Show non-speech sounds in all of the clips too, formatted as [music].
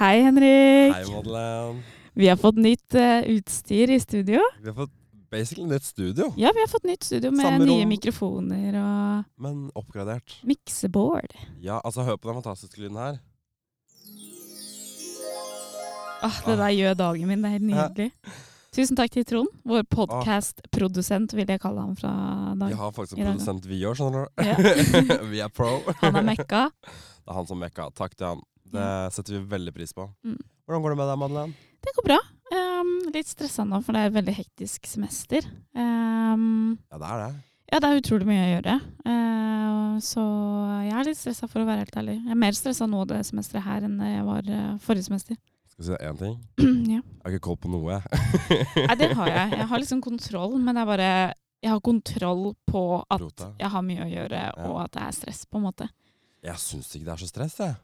Hei, Henrik. Hei, Madeleine. Vi har fått nytt uh, utstyr i studio. Vi har fått basically nytt studio, Ja, vi har fått nytt studio med Samme nye rom. mikrofoner og men oppgradert. mikseboard. Ja, altså hør på den fantastiske lyden her. Åh, det der gjør dagen min. Det er helt nydelig. Tusen takk til Trond, vår podcast-produsent, vil jeg kalle han fra Vi dag. har faktisk i en dag, produsent vi gjør, skjønner du. Ja. [laughs] vi er pro. Han er mekka. [laughs] Det er han som mekka. Takk til han. Det setter vi veldig pris på. Mm. Hvordan går det med deg, Madeleine? Det går bra. Um, litt stressa nå, for det er et veldig hektisk semester. Um, Ja, det er det. ja, det er utrolig mye å gjøre. Uh, så jeg er litt stressa, for å være helt ærlig. Jeg er mer stressa nå det semesteret her enn jeg var uh, forrige semester. Skal jeg si én ting? [clears throat] ja. Jeg har ikke koll på noe. [laughs] Nei, det har jeg. Jeg har liksom [laughs] kontroll, men det er bare Jeg har kontroll på at Rota. jeg har mye å gjøre, Ja. og at det er stress, på en måte. Jeg syns ikke det er så stress, jeg.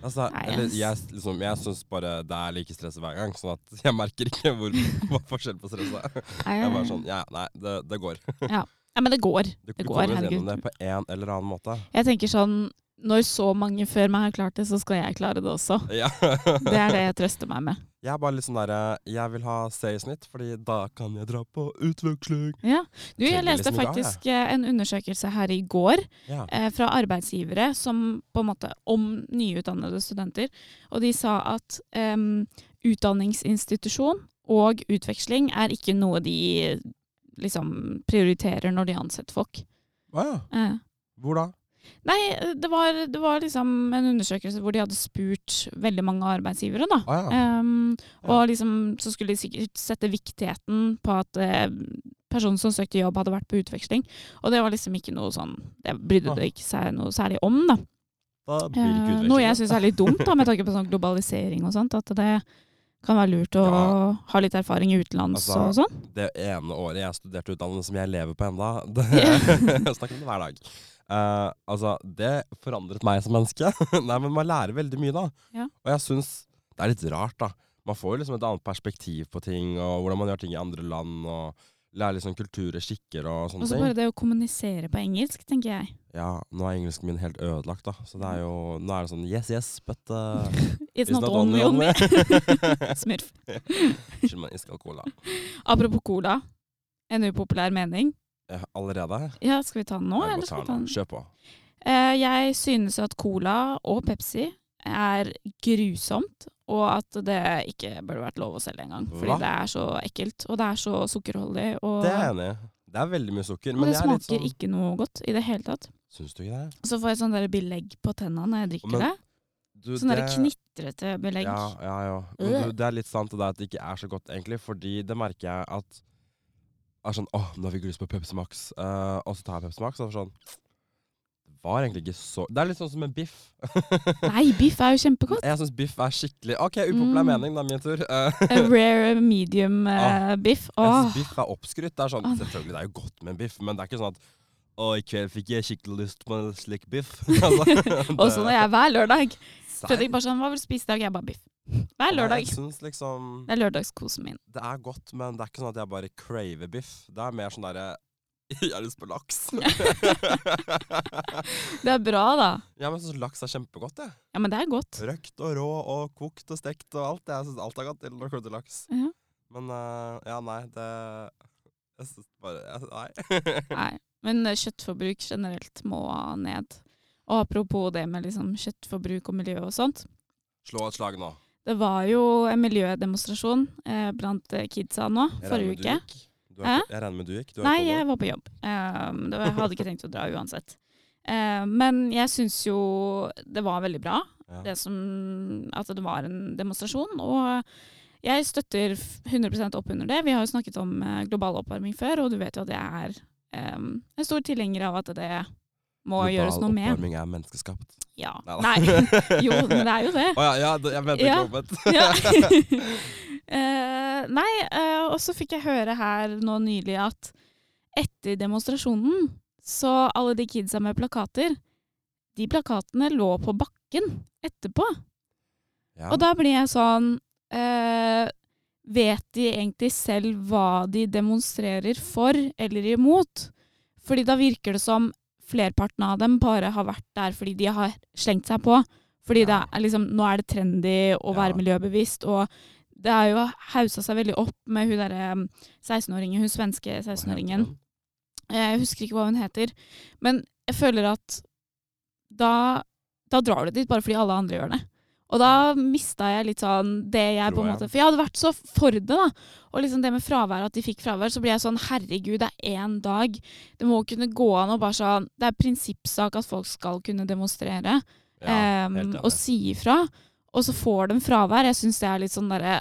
Altså, Nei, eller, jeg- liksom, jeg syns bare det er like stress hver gang, sånn at [laughs] jeg merker ikke hvor, hva forskjell på stresset. Jeg er bare sånn, ja, nei, det, det går. Ja, men det går. Det, Det går, kommer herregud. gjennom det på en eller annen måte. Jeg tenker sånn Når så mange før meg har klart det, så skal jeg klare det også. Ja. [laughs] Det er det jeg trøster meg med. Jeg er bare litt sånn derre Jeg vil ha C i snitt, fordi da kan jeg dra på utveksling. Ja. Du, jeg leste liksom faktisk eh, en undersøkelse her i går Ja. eh, fra arbeidsgivere som på en måte om nyutdannede studenter, og de sa at em, utdanningsinstitusjon og utveksling er ikke noe de liksom prioriterer når de ansetter folk. Å ja. Eh. Hvor da? Nei, det var, det var liksom en undersøkelse hvor de hadde spurt veldig mange arbeidsgivere, da. Ah, ja. Ja. og liksom så skulle de sikkert sette viktigheten på at eh, personen som søkte jobb, hadde vært på utveksling. Og det var liksom ikke noe sånn Det brydde det ikke seg noe særlig om, da. Da blir ikke Eh, noe jeg da. syns er litt dumt, da, med tanke på sånn globalisering og sånt. At det kan være lurt å Ja. ha litt erfaring i utenlands Altså, og sånn. Det ene året jeg studerte utdannelse som jeg lever på enda, [laughs] det, jeg snakker om det hver dag. Eh, altså, det forandret meg som menneske. [laughs] Nei, men man lærer veldig mye da. Ja. Og jeg syns det er litt rart, da. Man får jo liksom et annet perspektiv på ting, og hvordan man gjør ting i andre land, og lærer liksom kulturer, skikker og sånne ting. Og så bare det å kommunisere på engelsk, tenker jeg. Ja, nå er engelsken min helt ødelagt, da. Så det er jo Nå er det sånn yes, yes, but uh, [laughs] It's, it's not, only on me. [laughs] Smurf. Unnskyld meg, iskald cola. Apropos cola. En upopulær mening. Ja, allerede? Ja, skal vi ta den nå, Jeg eller skal vi ta den. Kjør på. Eh, jeg synes at cola og Pepsi er grusomt, og at det ikke burde vært lov å selge engang. Fordi Hva? det er så ekkelt, og det er så sukkerholdig. Og, Det er jeg enig i. Det er veldig mye sukker. og Men det jeg er smaker sånn ikke noe godt i det hele tatt. Syns du ikke det? Så får jeg sånn der belegg på tenna når jeg drikker Men det. Du, Sånn det- knitrete belegg. Ja, ja, ja. Men du, det er litt sant det at det ikke er så godt, egentlig. Fordi det merker jeg at er sånn Åh, nå fikk jeg lyst på Pepsi Max. Uh, og så tar jeg Pepsi Max, og så sånn Det var egentlig ikke så Det er litt sånn som en biff. [laughs] Nei, biff er jo kjempegodt. Jeg syns biff er skikkelig OK, upopulær Mm. mening, da, min tur. Uh, rare medium uh, biff. jeg syns biff er oppskrytt. Det er sånn, Selvfølgelig, det er jo godt med en biff, men det er ikke sånn at å, i kveld fikk jeg skikkelig lyst på en slik biff. [laughs] Og sånn er jeg hver lørdag. Fredrik bare sånn, hva vil du spise i dag? Jeg bare biff. Hver lørdag. Jeg synes liksom Det er lørdagskosen min. Det er godt, men det er ikke sånn at jeg bare craver biff. Det er mer sånn derre [laughs] Jeg har lyst på laks. [laughs] Det er bra, da. ja, men jeg syns laks er kjempegodt, jeg. Ja, men det er godt. Røkt og rå og kokt og stekt og alt. Jeg syns alt er godt når det kommer til laks. Ja. Men uh, ja, nei, det Jeg syns bare jeg, Nei. Nei. Men eh, kjøttforbruk generelt må ned. Og apropos det med liksom kjøttforbruk og miljø og sånt. Slå et slag nå. Det var jo en miljødemonstrasjon eh, blant eh, kidsa nå, forrige med du uke. Du er Jeg regner med du gikk. Du Nei, jeg var på jobb. Um, var, jeg hadde ikke tenkt å dra uansett. Uh, men jeg syns jo det var veldig bra, ja. det som, at det var en demonstrasjon. Og jeg støtter f- 100 opp under det. Vi har jo snakket om eh, global oppvarming før, og du vet jo at jeg er em, en stor tilhenger av at det må gjøres noe med. oppvarming er menneskeskapt. Ja. Neida. Nei. [laughs] Jo, men det er jo det. Å ja, ja, det- jeg mente Ja. ikke omvendt. [laughs] Ja. [laughs] Eh, nei, uh, og så fikk jeg høre her nå nylig at etter demonstrasjonen, så alle de kidsa med plakater, de plakatene lå på bakken etterpå. Ja. Og da blir jeg sånn eh, Vet de egentlig selv hva de demonstrerer for eller imot? Fordi da virker det som flerparten av dem bare har vært der fordi de har slengt seg på. Fordi det Ja. er liksom, nå er det trendy å være Ja. miljøbevisst, og det har jo hausa seg veldig opp med hun derre um, 16-åringen, hun svenske 16-åringen. Jeg husker ikke hva hun heter. Men jeg føler at da, da drar du dit bare fordi alle andre gjør det. Og da mista jeg litt sånn det jeg på en måte For jeg hadde vært så for det, da. Og liksom det med fravær, at de fikk fravær, så blir jeg sånn herregud, det er én dag. Det må kunne gå an å bare sånn Det er prinsippsak at folk skal kunne demonstrere Ja, um, og si ifra. Og så får de fravær. Jeg syns det er litt sånn derre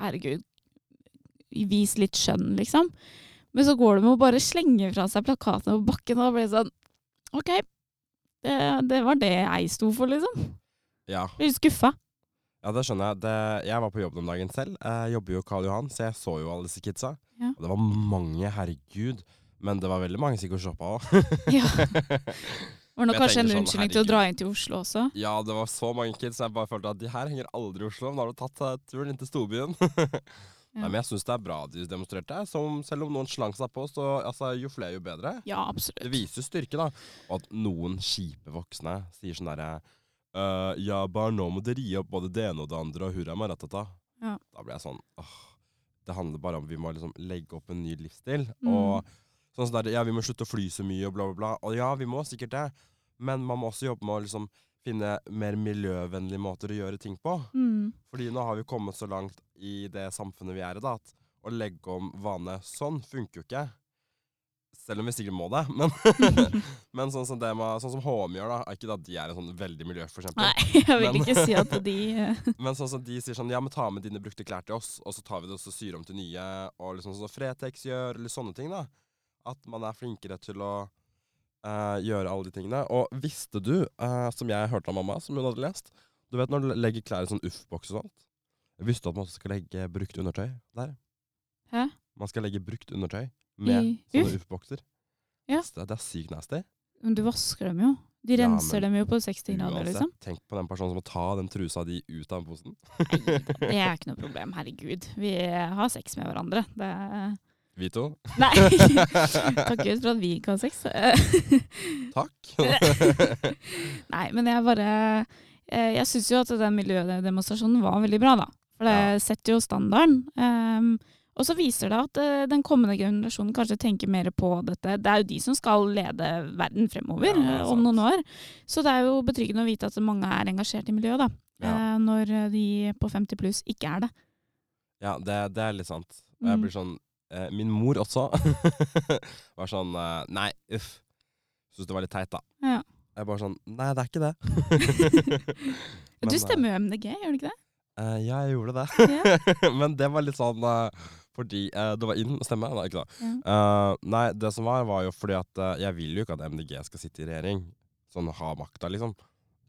Herregud, vis litt skjønn, liksom. Men så går de og bare slenger fra seg plakatene på bakken, og da blir det sånn OK, det, det var det jeg sto for, liksom. Ja. Blir du skuffa. ja, det skjønner jeg. Det, jeg var på jobb den dagen selv. Jeg jobber jo Karl Johan, så jeg så jo alle disse kidsa. Ja. Og det var mange, herregud. Men det var veldig mange som gikk og shoppa [laughs] òg. Ja. [laughs] Var det kanskje en unnskyldning sånn, unnskyldning til å dra inn til Oslo også. ja, det var så mange kids, så jeg bare følte at de her henger aldri i Oslo. Nå har du tatt eh, turen inn til storbyen. [laughs] Nei, men jeg syns det er bra de demonstrerte. Som, selv om noen slang seg på, så altså, jo flere, jo bedre. Ja, absolutt. Det viser styrke, da. Og at noen kjipe voksne sier sånn derre «Øh, Ja, bare nå må dere gi opp både det ene og det andre, og hurra maratata. Ja. Da blir jeg sånn åh, Det handler bare om vi må liksom legge opp en ny livsstil. Mm. Og sånn som der, Ja, vi må slutte å fly så mye, og bla, bla, bla. Og ja, vi må sikkert det. Men man må også jobbe med å liksom finne mer miljøvennlige måter å gjøre ting på. Mm. Fordi nå har vi kommet så langt i det samfunnet vi er i, da, at å legge om vane sånn funker jo ikke. Selv om vi sikkert må det. Men, [laughs] men sånn, som det med, sånn som HM gjør, da. Ikke at de er en sånn veldig miljøforkjemper. Nei, [laughs] jeg vil Men- ikke si at [laughs] de eh, Men sånn som de sier sånn Ja, men ta med dine brukte klær til oss, og så tar vi det og så syr om til nye. Og liksom sånn som Fretex gjør, eller sånne ting. da At man er flinkere til å uh, gjøre alle de tingene. Og visste du, uh, som jeg hørte av mamma, som hun hadde lest Du vet når du legger klær i sånn uff-boks og sånt? Visste du at man også skal legge brukt undertøy der? Hæ? Man skal legge brukt undertøy med I sånne uff? uff-bokser. Ja. Det, det er sykt nasty. Men du vasker dem jo. De Ja, renser dem jo på 60 grader, Uansett, liksom. tenk på den personen som må ta den trusa di ut av posen. [laughs] Det er ikke noe problem, herregud. Vi har sex med hverandre. Det er Vi to. Nei! [laughs] Takk Gud for at vi ikke har sex. [laughs] Takk. Nei, men jeg bare eh, Jeg syns jo at den miljødemonstrasjonen var veldig bra, da. For det Ja. setter jo standarden. Ehm, og så viser det at uh, den kommende generasjonen kanskje tenker mer på dette. Det er jo de som skal lede verden fremover Ja, er eh, om noen år. Så det er jo betryggende å vite at mange er engasjert i miljøet, da. Ja. Uh, når de på 50 pluss ikke er det. Ja, det, det er litt sant. Og jeg Mm. blir sånn uh, Min mor også [laughs] var sånn Nei, uff. Syns det var litt teit, da. Ja. Jeg bare sånn Nei, det er ikke det. [laughs] Men, du stemmer jo MDG, gjør du ikke det? ja, jeg gjorde det. [laughs] Men det var litt sånn fordi uh, det var inn å stemme. Nei, ikke da. Eh, nei, det som var, var jo fordi at uh, jeg vil jo ikke at MDG skal sitte i regjering. Sånn ha makta, liksom.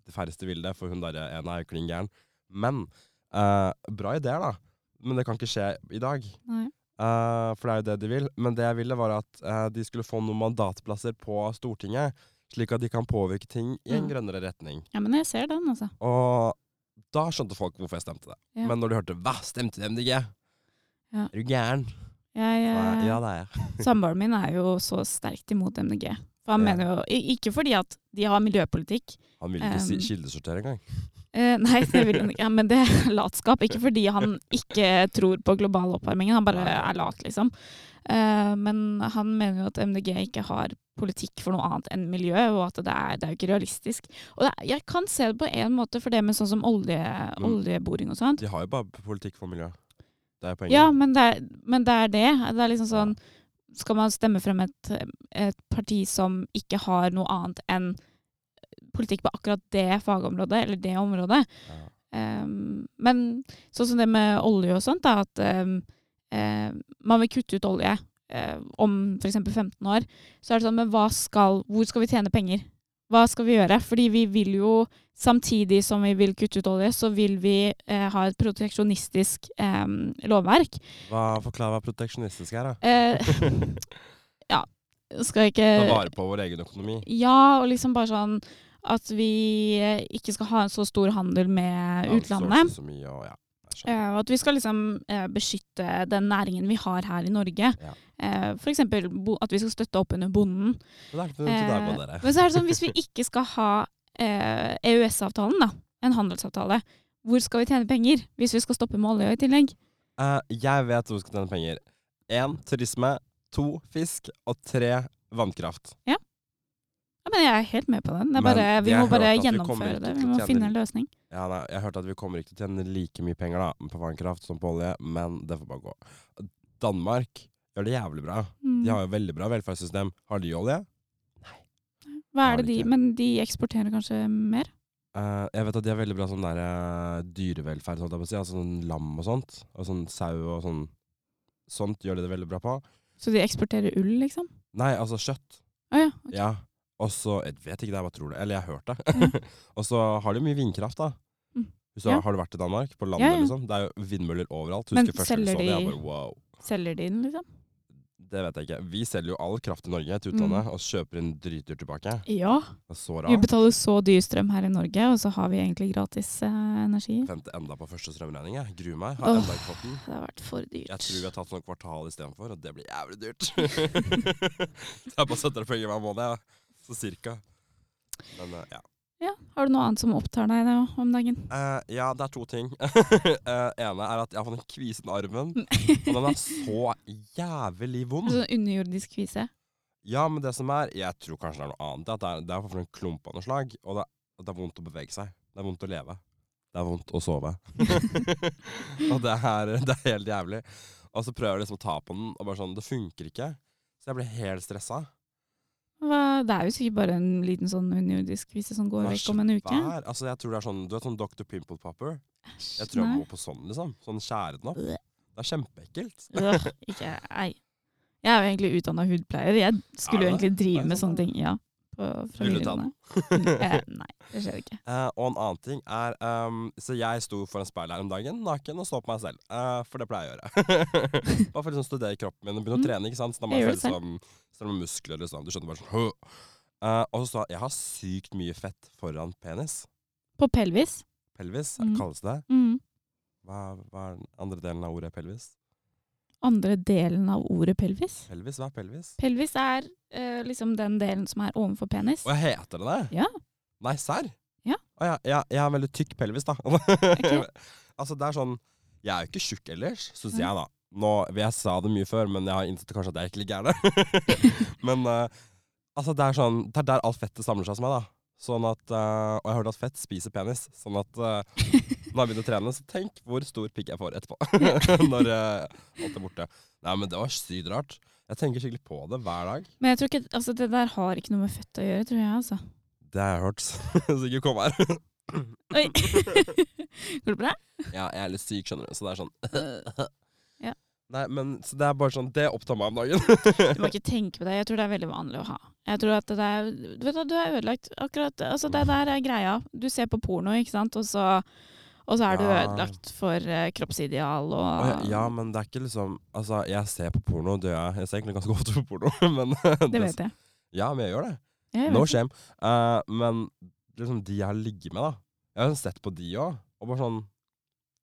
De færreste vil det, for hun der ene er jo klin gæren. Men bra ideer, da. Men det kan ikke skje i dag. Nei. For det er jo det de vil. Men det jeg ville, var at de skulle få noen mandatplasser på Stortinget. Slik at de kan påvirke ting i en Mm. grønnere retning. Ja, men jeg ser den, altså. Og da skjønte folk hvorfor jeg stemte det. Ja. Men når de hørte 'hva, stemte du MDG'? Ja. Er du gæren? Jeg, jeg, ja, det er jeg. [laughs] Samboeren min er jo så sterkt imot MDG. For han Ja. mener jo, Ikke fordi at de har miljøpolitikk. Han vil ikke si Um, kildesortere engang. Uh, nei, det vil han ikke. Ja, men det er latskap. Ikke fordi han ikke tror på global oppvarming, han bare er lat, liksom. Uh, men han mener jo at MDG ikke har politikk for noe annet enn miljø, og at det er, det er jo ikke realistisk. Og er, jeg kan se det på en måte, for det med sånn som olje, oljeboring og sånt. De har jo bare politikk for miljø. Det er poenget. Ja, men det, er, men det er det. Det er liksom sånn Skal man stemme frem et, et parti som ikke har noe annet enn politikk på akkurat det fagområdet, eller det området? Ja. Um, men sånn som det med olje og sånt, da, at um, eh, man vil kutte ut olje eh, om f.eks. 15 år, så er det sånn, men hva skal, hvor skal vi tjene penger? Hva skal vi gjøre? Fordi vi vil jo, samtidig som vi vil kutte ut olje, så vil vi eh, ha et proteksjonistisk eh, lovverk. Hva, forklar hva proteksjonistisk er, da. Eh, ja, skal jeg ikke Ta vare på vår egen økonomi. Ja, og liksom bare sånn at vi eh, ikke skal ha en så stor handel med utlandet. Ja, Så mye, og ja, og at vi skal liksom eh, beskytte den næringen vi har her i Norge. Ja. Eh, eksempel at vi skal støtte opp under bonden. Er deg med Eh, men så er det sånn, hvis vi ikke skal ha eh, EØS-avtalen, da, en handelsavtale. Hvor skal vi tjene penger hvis vi skal stoppe med olje i tillegg? Uh, jeg vet hvor vi skal tjene penger. Én turisme, to fisk og tre vannkraft. Ja, men jeg er helt med på den. Det bare, vi må bare gjennomføre det. Vi må finne en løsning. Ja, nei, jeg hørte at vi kommer ikke til å tjene like mye penger da, på vannkraft som på olje, men det får bare gå. Danmark gjør det jævlig bra. Mm. De har jo veldig bra velferdssystem. Har de olje? Nei. Hva er det de. Men de eksporterer kanskje mer? Uh, jeg vet at de har veldig bra sånn der, uh, dyrevelferd, holdt jeg på å si. Altså sånn lam og sånt. Og sånn sau og sånn. Sånt gjør de det veldig bra på. Så de eksporterer ull, liksom? Nei, altså kjøtt. Å ja. ok. Ja. Og så Jeg vet ikke det, jeg bare tror det. Eller jeg har hørt det. [laughs] og så har de mye vindkraft, da. Mm. Hvis Ja. har, du vært i Danmark? På landet, Ja, ja. liksom? Det er jo vindmøller overalt. Husker Men gang selger så det, jeg de- bare wow. Selger de den, liksom? Det vet jeg ikke. Vi selger jo all kraft i Norge til Mm. og kjøper inn dritdyrt tilbake. Ja. Det er så Vi betaler så dyr strøm her i Norge, og så har vi egentlig gratis eh, energi. Vente enda på første strømregning. jeg. Gruer meg. Har Åh. enda ikke fått den. Det har vært for dyrt. Jeg tror vi har tatt sånn kvartal istedenfor, og det blir jævlig dyrt. [laughs] Jeg bare setter penger hver måned, ja. Så cirka. Men uh, ja. Ja. Har du noe annet som opptar deg da, om dagen? Uh, ja, det er to ting. uh, [laughs] ene er at jeg har fått en kvise i armen, og den er så jævlig vond. Sånn underjordisk kvise? Ja, men det som er Jeg tror kanskje det er noe annet. At det er, det er for en klump av noe slag, og det, det er vondt å bevege seg. Det er vondt å leve. Det er vondt å sove. [laughs] og det er, det er helt jævlig. Og så prøver jeg liksom å ta på den, og bare sånn Det funker ikke. Så jeg blir helt stressa. Det er jo sikkert bare en liten sånn underjordisk vise som går er vekk om en uke. Altså, jeg tror det er sånn Du vet sånn Dr. Pimple Popper? Æsj, Jeg tror jeg må på sånn, liksom. Sånn skjære den opp. Det er kjempeekkelt. [laughs] ikke, ei. Jeg er jo egentlig utdanna hudpleier. Jeg skulle jo Er egentlig drive Er med sant, sånne ting. Ja, fra videregående. [laughs] Eh, [laughs] nei, det skjer ikke. Eh, og en annen ting er um, Så jeg sto foran speilet her om dagen, naken, og så på meg selv. Eh, for det pleier jeg å gjøre. [laughs] Bare for å liksom studere kroppen min og begynne å Mm. trene. ikke sant? Så da må Jeg føle som Selv med muskler. liksom. Du skjønner bare sånn! Eh, Og så sa jeg jeg har sykt mye fett foran penis. På pelvis. Pelvis, Mm. kalles det. Mm. Hva, hva er den andre delen av ordet pelvis? Andre delen av ordet pelvis. Pelvis, Hva er pelvis? Pelvis er eh, liksom den delen som er ovenfor penis. Og heter det det? Ja. Nei, serr? Ja. Å ja, ja, jeg har veldig tykk pelvis, da. [laughs] altså, det er sånn Jeg er jo ikke tjukk ellers, syns jeg, da. Nå, jeg sa det mye før, men jeg har innsett kanskje at jeg ikke ligger gæren. [laughs] men uh, altså, det er sånn Det er der alt fettet samler seg hos meg, da. Sånn at, uh, og jeg har hørt at fett spiser penis. Sånn at uh, når jeg begynner å trene, så tenk hvor stor pikk jeg får etterpå. [laughs] når uh, alt er borte. Nei, men det var sykt rart. Jeg tenker skikkelig på det hver dag. Men jeg tror ikke, altså det der har ikke noe med fett å gjøre, tror jeg. altså. Det har jeg hørt. [laughs] så ikke kom her. [laughs] Oi! Går det bra? Ja, jeg er litt syk, skjønner du, så det er sånn Ja. Nei, men så det er bare sånn Det opptar meg om dagen. Du må ikke tenke på det. Jeg tror det er veldig vanlig å ha. Jeg tror at det er, du vet du er ødelagt. Akkurat, altså Det der er greia. Du ser på porno, ikke sant, og så, og så er du Ja. ødelagt for uh, kroppsideal og ja, men det er ikke liksom Altså, jeg ser på porno, det gjør jeg. Jeg ser egentlig ganske ofte på porno, [laughs] men Det [laughs] vet jeg. Ja, men jeg gjør det. Jeg No shame. Uh, men liksom de jeg har ligget med, da. Jeg har sett på de òg, og bare sånn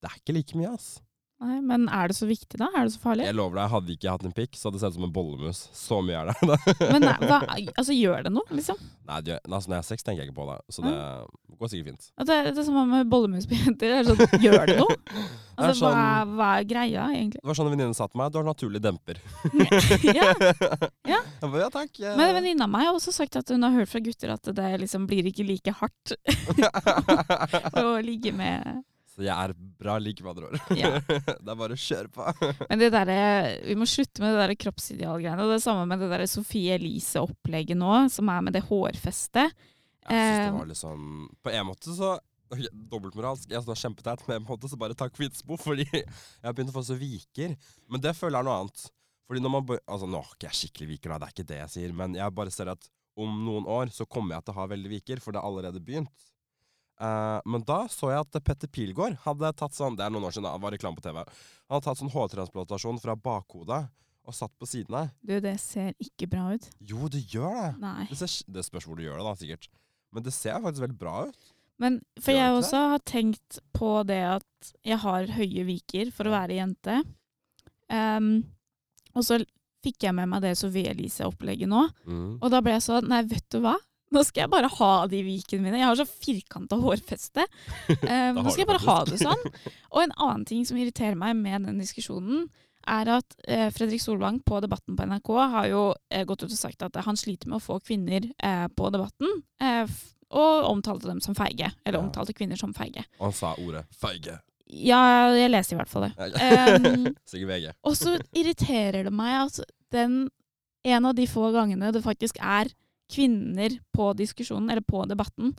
Det er ikke like mye, ass. Nei, men er det så viktig, da? Er det så farlig? Jeg lover deg, hadde ikke jeg hatt en pikk, så hadde det sett ut som en bollemus. Så mye er det. [laughs] Men nei, hva, [laughs] altså, gjør det noe, liksom? Nei, det, altså, når jeg har sex, tenker jeg ikke på det. Så det går sikkert fint. At det, det er som med bollemus på jenter. Er sånn, gjør det noe? [laughs] Det Altså, hva, sånn- er, hva er greia, egentlig? Det var sånn en venninne sa til meg. Du har naturlig demper. Ja. Ja. Jeg bare, ja takk. Men en venninne av meg har også sagt at hun har hørt fra gutter at det liksom blir ikke like hardt å ligge med Så jeg er bra like, med andre ord. Ja. [laughs] det er bare å kjøre på. [laughs] Men det der, vi må slutte med det der kroppsidealgreiene. Det det samme med det der Sofie Elise-opplegget nå, som er med det hårfestet. Jeg synes det Eh. var litt sånn På en måte så okay, Dobbeltmoralsk. Jeg står kjempeteit, men på en måte så bare takk for Vitsbo, [laughs] fordi jeg har begynt å få så viker. Men det føler jeg er noe annet. Fordi når man Altså, nå er ikke jeg skikkelig viker, da, det er ikke det jeg sier, men jeg bare ser at om noen år så kommer jeg til å ha veldig viker, for det har allerede begynt. Eh, men da så jeg at Petter Pilgaard hadde tatt sånn Det er noen år siden, da, han var reklame på TV. Han hadde tatt sånn hårtransplantasjon fra bakhodet og satt på siden av. Du, det ser ikke bra ut. Jo, det gjør det! Nei. Det, ser, det spørs hvor du gjør det, da, sikkert. Men det ser faktisk veldig bra ut. Men for jeg også har tenkt på det at jeg har høye viker for å være jente. Um, og så fikk jeg med meg det Sofie Elise-opplegget nå. Mm. Og da ble jeg sånn Nei, vet du hva? Nå skal jeg bare ha de vikene mine. Jeg har så firkanta hårfeste. [laughs] Um, nå skal jeg bare ha det sånn. Og en annen ting som irriterer meg med den diskusjonen, er at eh, Fredrik Solvang på Debatten på NRK har jo eh, gått ut og sagt at han sliter med å få kvinner eh, på Debatten, eh, og omtalte dem som feige. Eller Ja. omtalte kvinner som feige. Og han sa ordet 'feige'. Ja, jeg leste i hvert fall det. Ja. Um, [laughs] Sikkert VG. og så irriterer det meg at den en av de få gangene det faktisk er kvinner på diskusjonen, eller på debatten,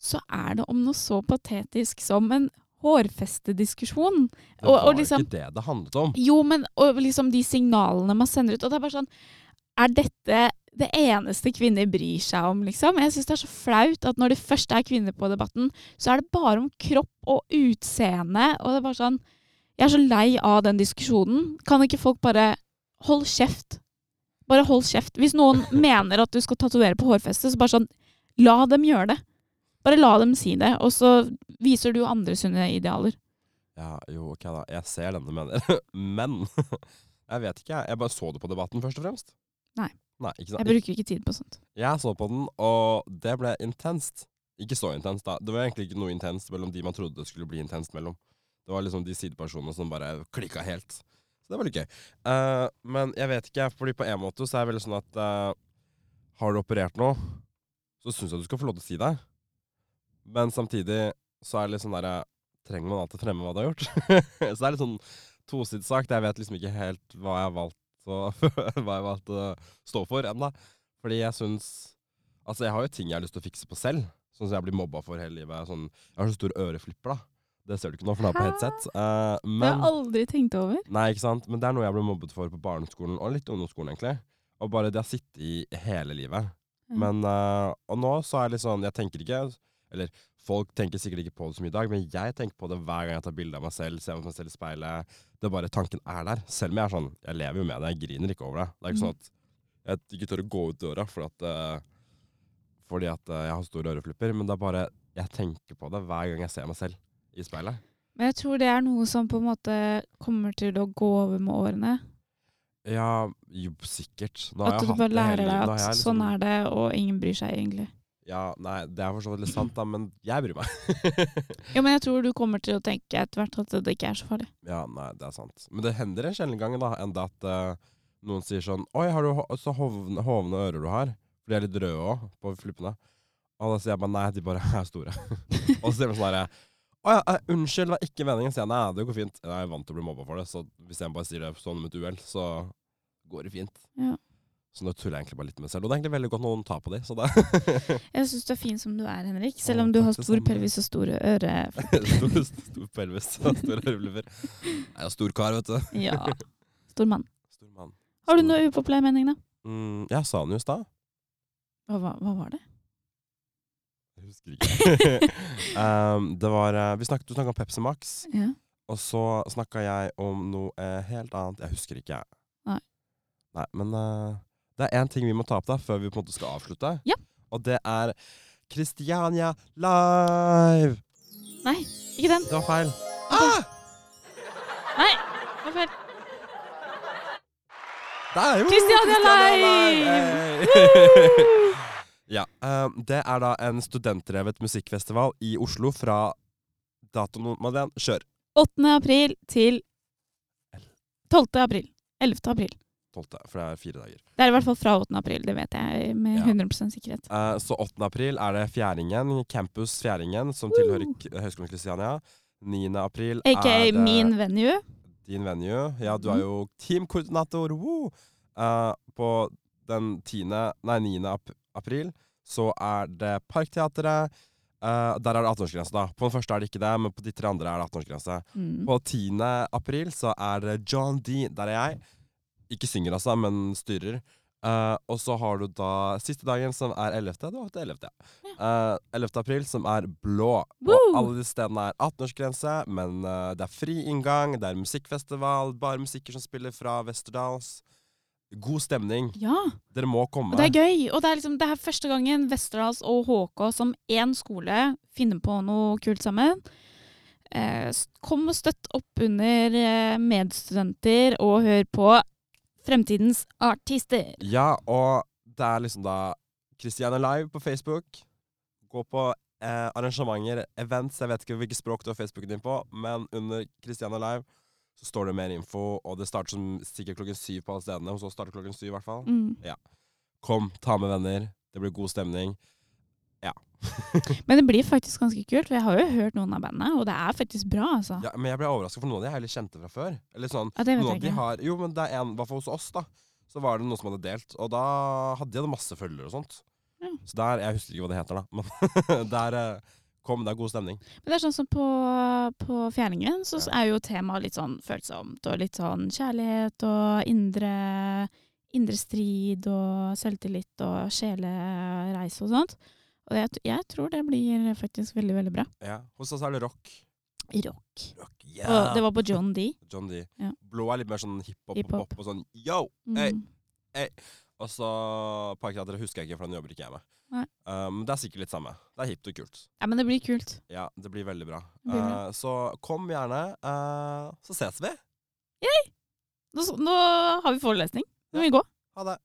så er det om noe så patetisk som en hårfestediskusjon. Det Og- og var liksom- ikke det det handlet om. Jo, men og liksom de signalene man sender ut, og det er bare sånn Er dette det eneste kvinner bryr seg om, liksom? Jeg syns det er så flaut at når det først er kvinner på debatten, så er det bare om kropp og utseende, og det er bare sånn Jeg er så lei av den diskusjonen. Kan ikke folk bare Hold kjeft. Bare hold kjeft. Hvis noen [laughs] mener at du skal tatovere på hårfestet, så bare sånn La dem gjøre det. Bare la dem si det, og så viser du andre sunne idealer. Ja, jo, ok da. Jeg ser den du mener. [laughs] Men [laughs] jeg vet ikke, jeg. Bare så det på debatten, først og fremst. Nei. Nei, ikke sant? Jeg bruker ikke tid på sånt. Jeg så på den, og det ble intenst. Ikke så intenst, da. Det var egentlig ikke noe intenst mellom de man trodde det skulle bli intenst mellom. Det var liksom de sidepersonene som bare klikka helt. Så det var litt gøy. Uh, men jeg vet ikke, fordi på en måte så er det veldig sånn at uh, Har du operert noe, så syns jeg du skal få lov til å si det. Men samtidig så er det litt sånn derre Trenger man alltid fremme hva du har gjort? [laughs] så det er litt sånn tosidssak. Jeg vet liksom ikke helt hva jeg har valgt å, [laughs] hva jeg valgt å stå for ennå. Fordi jeg syns Altså, jeg har jo ting jeg har lyst til å fikse på selv. Sånn som jeg blir mobba for hele livet. Sånn, jeg har så stor øreflipper, da. Det ser du ikke nå, for det er på headset. Uh, men, Det har jeg aldri tenkt over. Nei, ikke sant? Men det er noe jeg ble mobbet for på barneskolen, og litt ungdomsskolen, egentlig. Og bare det har sittet i hele livet. Mm. Men uh, Og nå så er det litt sånn Jeg tenker ikke Eller folk tenker sikkert ikke på det så mye i dag, men jeg tenker på det hver gang jeg tar bilde av meg selv, ser meg selv i speilet. Det er bare Tanken er der. Selv om jeg er sånn Jeg lever jo med det, jeg griner ikke over det. Det er ikke Mm. sånn at jeg ikke tør å gå ut døra fordi at uh, Fordi at eh, jeg har store øreflipper, men det er bare Jeg tenker på det hver gang jeg ser meg selv i speilet. Men jeg tror det er noe som på en måte kommer til å gå over med årene. Ja, jo, sikkert. Har At du bare lærer deg at liksom, sånn liksom- er det, og ingen bryr seg egentlig. Ja, nei, det er for så vidt litt sant, da, men jeg bryr meg. [laughs] ja, men jeg tror du kommer til å tenke etter hvert at det ikke er så farlig. ja, nei, det er sant. Men det hender en sjelden gang da, enda at uh, noen sier sånn Oi, har du ho så hovne, hovne ører du har? For de er litt røde òg, på flippene. Og da sier jeg bare nei, de bare er store. [laughs] og så sier de sånn herre Å ja, eh, unnskyld, det var ikke meningen. Så jeg nei, det går fint. Jeg er vant til å bli mobba for det, så hvis jeg bare sier det sånn om et uhell, så går det fint. Ja. Så nå tuller jeg egentlig bare litt med meg selv. Og det er egentlig veldig godt noen tar på de, så det [laughs] Jeg syns du er fin som du er, Henrik. Selv om du har [laughs] stor pelvis og store øre stor, stor pelvis og store øreflipper. Jeg er stor kar, vet du. [laughs] Ja. Stor mann. Stor mann. Har du noe upopulær mening, da? Mm, jeg sa den jo i stad. Hva, hva var det? Husker ikke. um, [laughs] det var eh, Vi snakket, Du snakka om Pepsi Max, Ja. og så snakka jeg om noe eh, helt annet. Jeg husker ikke, jeg. Nei. Nei, men uh, det er én ting vi må ta opp da, før vi på en måte skal avslutte. Ja. Og det er Kristiania live! Nei, ikke den. Det var feil. Ah! Nei, det var feil. Der, jo! Christiania Christiania Live! Hey! [laughs] ja, uh, det er da en studentdrevet musikkfestival i Oslo fra datoen Madeleine, kjør. 8. april til 12. april. 11. april. 12., for det er fire dager. Det er i hvert fall fra 8. april, det vet jeg med Ja. 100 sikkerhet. Uh, så 8. april er det Fjæringen, Campus Fjæringen, som tilhører K- Høgskolen Kristiania. 9. april AKA er det min venue. din venue. Ja, du er Mhm. jo teamkoordinator. Woo! Uh, på den 10., nei 9. Ap april så er det Parkteatret. Uh, der er det 18-årsgrense, da. På den første er det ikke det, men på de tre andre er det 18-årsgrense. Mm. På 10. april så er det John D. Der er jeg. Ikke synger, altså, men styrer. Uh, og så har du da siste dagen, som er 11. Du har til 11. Ja. Uh, 11. april, som er blå. Woo! Og alle de stedene er 18-årsgrense, men eh, det er fri inngang, det er musikkfestival, bare musikker som spiller fra Westerdals. God stemning. Ja, Dere må komme. og det er gøy. Og det er, liksom, det er første gangen Westerdals og HK som én skole finner på noe kult sammen. Eh, kom og støtt opp under eh, medstudenter, og hør på fremtidens artister. Ja, og det er liksom da Christiane Live på Facebook. Gå på eh, arrangementer, events, jeg vet ikke hvilket språk du har Facebooken din på, men under Christiane Live så står det mer info, og det starter som sikkert klokken syv på alle stedene. Hos oss starter klokken syv i hvert fall. Mm. Kom, ta med venner. Det blir god stemning. Ja. [laughs] Men det blir faktisk ganske kult, for jeg har jo hørt noen av bandene, og det er faktisk bra, altså. Ja, men jeg ble overraska, for noen av de er litt kjente fra før. Eller sånn, Ja, det vet jeg ikke. har, jo, men det er en, i hvert fall hos oss, da. Så var det noen som hadde delt, og da hadde de masse følgere og sånt. Ja. Så der, Jeg husker ikke hva det heter, da, men [laughs] der eh, kom, det er god stemning. Men det er sånn som på, på Fjerdingen, så Ja. er jo temaet litt sånn følsomt, og litt sånn kjærlighet og indre, indre strid og selvtillit og sjelereise og sånt. Og jeg, jeg tror det blir faktisk veldig, veldig bra. Ja. Hos oss er det rock. Rock. Rock, Og det var på John D. John D. Ja. Blå er litt mer sånn hiphop og Hiphop. pop og sånn yo! Mm. Hey. Og så Parkteatret husker jeg ikke, for den jobber ikke jeg med. Nei. Um, det er sikkert litt samme. Det er hipt og kult. Ja, men det blir kult. Ja, det blir veldig bra. Blir bra. Eh, så kom gjerne, uh, så ses vi. Nå, nå har vi forelesning. Nå må vi gå. Ha det.